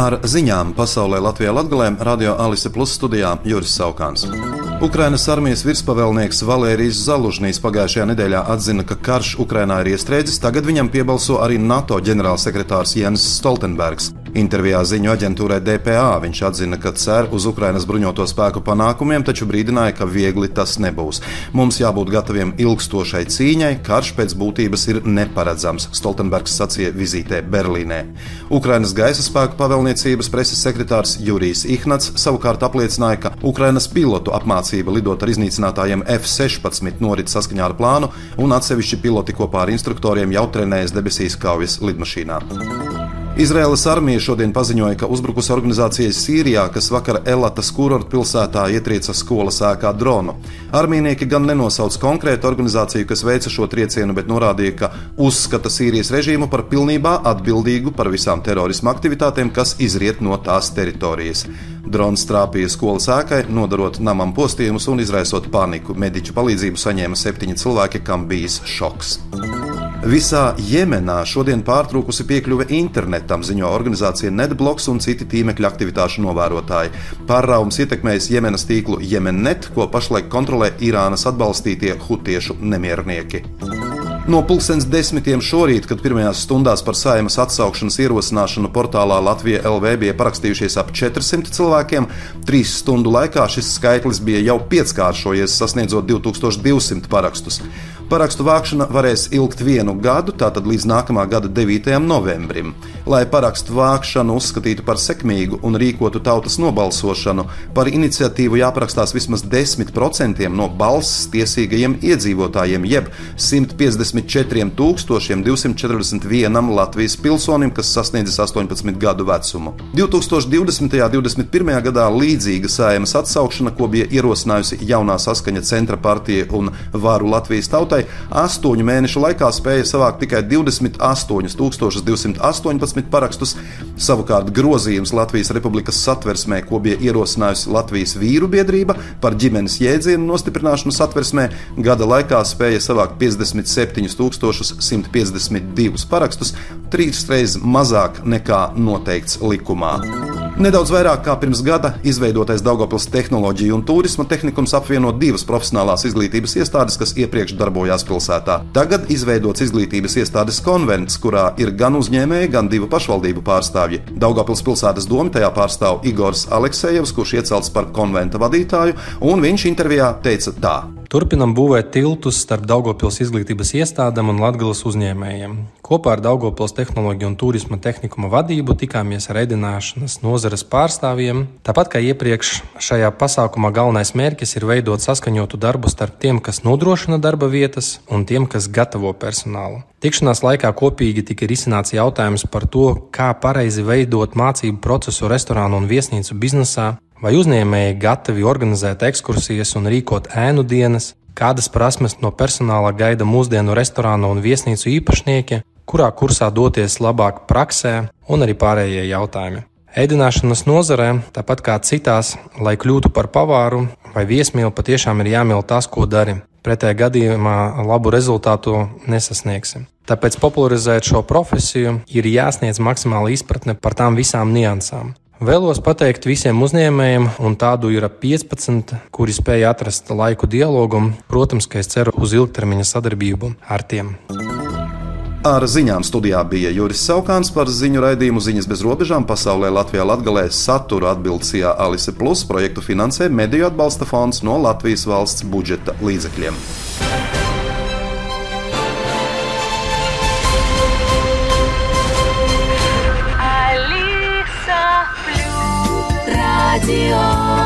Ar ziņām pasaulē Latvijā Latgalē Radio Alise Plus studijā Juris Saukāns. Ukrainas armijas virspavēlnieks Valērijas Zalužņīs pagājušajā nedēļā atzina, ka karš Ukrainā ir iestrēdzis, tagad viņam piebalso arī NATO ģenerālsekretārs Jens Stoltenbergs. Intervijā ziņu aģentūrai DPA viņš atzina, ka cer uz Ukrainas bruņoto spēku panākumiem, taču brīdināja, ka viegli tas nebūs. Mums jābūt gataviem ilgstošai cīņai, karš pēc būtības ir neparedzams, Stoltenbergs sacīja vizītē Berlīnē. Ukrainas gaisa spēku pavēlniecības preses sekretārs Jurijs Ihnats savukārt apliecināja, ka Ukrainas pilotu apmācība lidot ar iznīcinātājiem F-16 norit saskaņā ar plānu, un atsevišķi piloti kopā ar instruktoriem jau trenējas debesīs kaujas lidmašīnā. Izraēlas armija šodien paziņoja, ka uzbrukusi organizācijai Sīrijā, kas vakar Elatas kurorta pilsētā ietrieca skolas ēkā dronu. Armijnieki gan nenosauc konkrētu organizāciju, kas veica šo triecienu, bet norādīja, ka uzskata Sīrijas režīmu par pilnībā atbildīgu par visām terorisma aktivitātēm, kas izriet no tās teritorijas. Drons trāpīja skolas ēkai, nodarot namam postījumus un izraisot paniku. Mediķu palīdzību saņēma septiņi cilvēki, kam bijis šoks. Visā Jemenā šodien pārtrūkusi piekļuve internetam, ziņo organizācija Netblocks un citi tīmekļa aktivitāšu novērotāji. Pārraums ietekmējis Jemenas tīklu Jemennet, ko pašlaik kontrolē Irānas atbalstītie hutiešu nemiernieki. No pulkstenes desmitiem šorīt, kad pirmajās stundās par saimas atsaukšanas ierosināšanu portālā Latvija LV bija parakstījušies ap 400 cilvēkiem, trīs stundu laikā šis skaitlis bija jau pieckāršojies, sasniedzot 2200 parakstus. Parakstu vākšana varēs ilgt vienu gadu, tātad līdz nākamā gada 9. novembrim. Lai parakstu vākšanu uzskatītu par sekmīgu un rīkotu tautas nobalsošanu, par iniciatīvu jāparakstās vismaz 10% no balss tiesīgajiem iedzīvotājiem, jeb 154,241 Latvijas pilsonim, kas sasniedzis 18 gadu vecumu. 2020. un 2021. gadā līdzīga saimas atsaukšana, ko bija ierosinājusi jaunā saskaņa centra partija un varu Latvijas tautai, Latvijai astoņu mēnešu laikā spēja savākt tikai 28,218 parakstus. Savukārt grozījums Latvijas Republikas satversmē, ko bija ierosinājusi Latvijas vīru biedrība par ģimenes jēdzienu nostiprināšanu satversmē, gada laikā spēja savākt 57,152 parakstus, trīs reizes mazāk nekā noteikts likumā. Nedaudz vairāk kā pirms gada izveidotais Daugopils tehnoloģiju un turisma tehnikums apvieno divas profesionālās izglītības iestādes, kas iepriekš darbojās pilsētā. Tagad izveidots izglītības iestādes konvents, kurā ir gan uzņēmēji, gan divu pašvaldību pārstāvji. Daugopils pilsētas doma tajā pārstāv Igors Aleksejevs, kurš iecelts par konventa vadītāju, un viņš intervijā teica tā. Turpinam būvēt tiltus starp Daugopils izglītības iestādēm un Latvijas uzņēmējiem. Kopā ar Daugopils tehnoloģiju un turisma tehnikuma vadību tikāmies ar ēdināšanas nozares pārstāvjiem. Tāpat kā iepriekš, šajā pasākumā galvenais mērķis ir veidot saskaņotu darbu starp tiem, kas nodrošina darba vietas, un tiem, kas gatavo personālu. Tikšanās laikā kopīgi tika risināts jautājums par to, kā pareizi veidot mācību procesu restorānu un viesnīcu biznesā, Vai uzņēmēji gatavi organizēt ekskursijas un rīkot ēnu dienas, kādas prasmes no personāla gaida mūsdienu restorānu un viesnīcu īpašnieki, kurā kursā doties labāk praksē un arī pārējie jautājumi. Ēdināšanas nozarē, tāpat kā citās, lai kļūtu par pavāru vai viesmīlu, patiešām ir jāmīl tas, ko dari. Pretējā gadījumā labu rezultātu nesasniegsim. Tāpēc, popularizējot šo profesiju, ir jāsniedz maksimāla izpratne par tām visām niansām. Vēlos pateikt visiem uzņēmējiem, un tādu ir ap 15, kuri spēja atrast laiku dialogam. Protams, ka es ceru uz ilgtermiņa sadarbību ar tiem. Ar ziņām studijā bija Juris Saukāns par ziņu raidījumu Ziņas bez robežām pasaulē Latvijā Latgalē satura atbildsijā Alise Plus projektu finansē Mediju atbalsta fonds no Latvijas valsts budžeta līdzekļiem. radio.